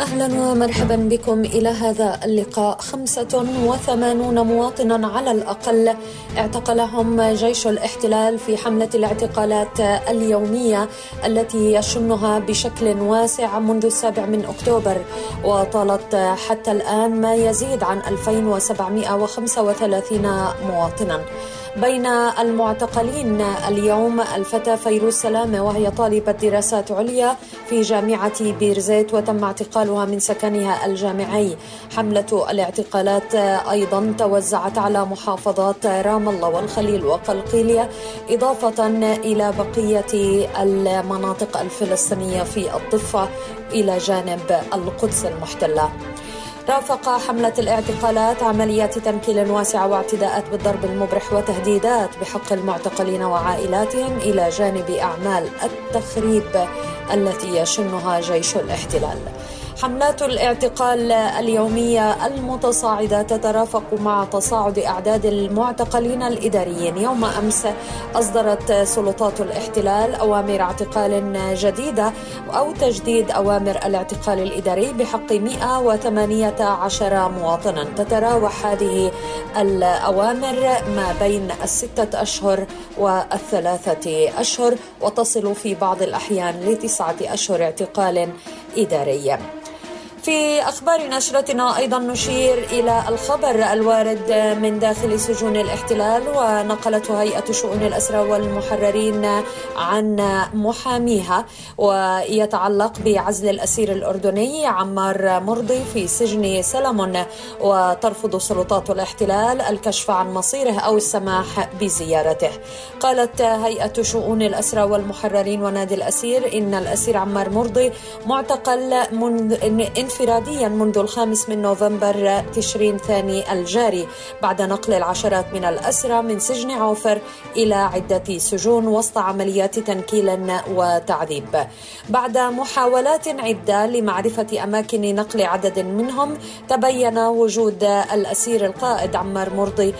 أهلا ومرحبا بكم. إلى هذا اللقاء خمسة وثمانون مواطنا على الأقل اعتقلهم جيش الاحتلال في حملة الاعتقالات اليومية التي يشنها بشكل واسع منذ السابع من أكتوبر. وطالت حتى الآن ما يزيد عن 2735 مواطنا. بين المعتقلين اليوم الفتاة فيروز سلامة وهي طالبة دراسات عليا في جامعة بيرزيت وتم اعتقالها من سكنها الجامعي. حملة الاعتقالات أيضا توزعت على محافظات رام الله والخليل وقلقيلية إضافة إلى بقية المناطق الفلسطينية في الضفة إلى جانب القدس المحتلة. رافق حملة الاعتقالات عمليات تنكيل واسعة واعتداءات بالضرب المبرح وتهديدات بحق المعتقلين وعائلاتهم إلى جانب أعمال التخريب التي يشنها جيش الاحتلال. حملات الاعتقال اليومية المتصاعدة تترافق مع تصاعد أعداد المعتقلين الإداريين. يوم أمس أصدرت سلطات الاحتلال أوامر اعتقال جديدة أو تجديد أوامر الاعتقال الإداري بحق 118 مواطنا. تتراوح هذه الأوامر ما بين الستة أشهر والثلاثة أشهر وتصل في بعض الأحيان لتسعة أشهر اعتقال إداري. في أخبار نشرتنا أيضا نشير إلى الخبر الوارد من داخل سجون الاحتلال ونقلته هيئة شؤون الأسرى والمحررين عن محاميها ويتعلق بعزل الأسير الأردني عمار مرضي في سجن سلمون وترفض سلطات الاحتلال الكشف عن مصيره أو السماح بزيارته. قالت هيئة شؤون الأسرى والمحررين ونادي الأسير إن الأسير عمار مرضي معتقل منذ انفراديا منذ الخامس من نوفمبر تشرين ثاني الجاري بعد نقل العشرات من الأسرى من سجن عوفر إلى عدة سجون وسط عمليات تنكيل وتعذيب. بعد محاولات عدة لمعرفة أماكن نقل عدد منهم تبين وجود الأسير القائد عمار مرضي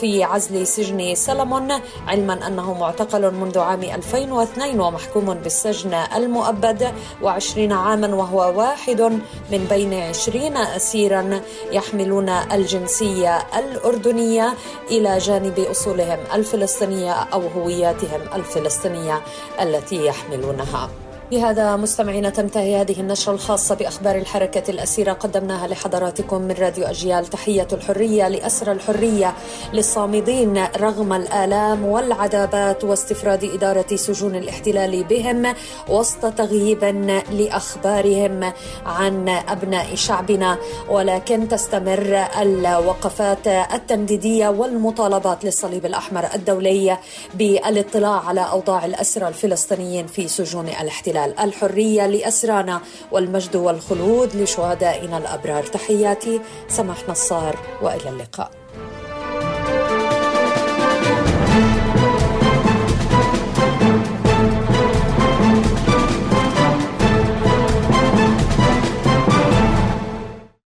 في عزل سجن سلمون علما أنه معتقل منذ عام 2002 ومحكوم بالسجن المؤبد وعشرين عاما وهو واحد من بين عشرين أسيرا يحملون الجنسية الأردنية إلى جانب أصولهم الفلسطينية أو هوياتهم الفلسطينية التي يحملونها. بهذا مستمعينا تنتهي هذه النشرة الخاصة بأخبار الحركة الأسيرة قدمناها لحضراتكم من راديو أجيال. تحية الحرية لأسر الحرية للصامدين رغم الآلام والعذابات واستفراد إدارة سجون الاحتلال بهم وسط تغييب لأخبارهم عن أبناء شعبنا. ولكن تستمر الوقفات التنديدية والمطالبات للصليب الأحمر الدولي بالإطلاع على أوضاع الأسرى الفلسطينيين في سجون الاحتلال. الاحتلال الحرية لأسرانا والمجد والخلود لشهدائنا الأبرار. تحياتي سماح نصار وإلى اللقاء.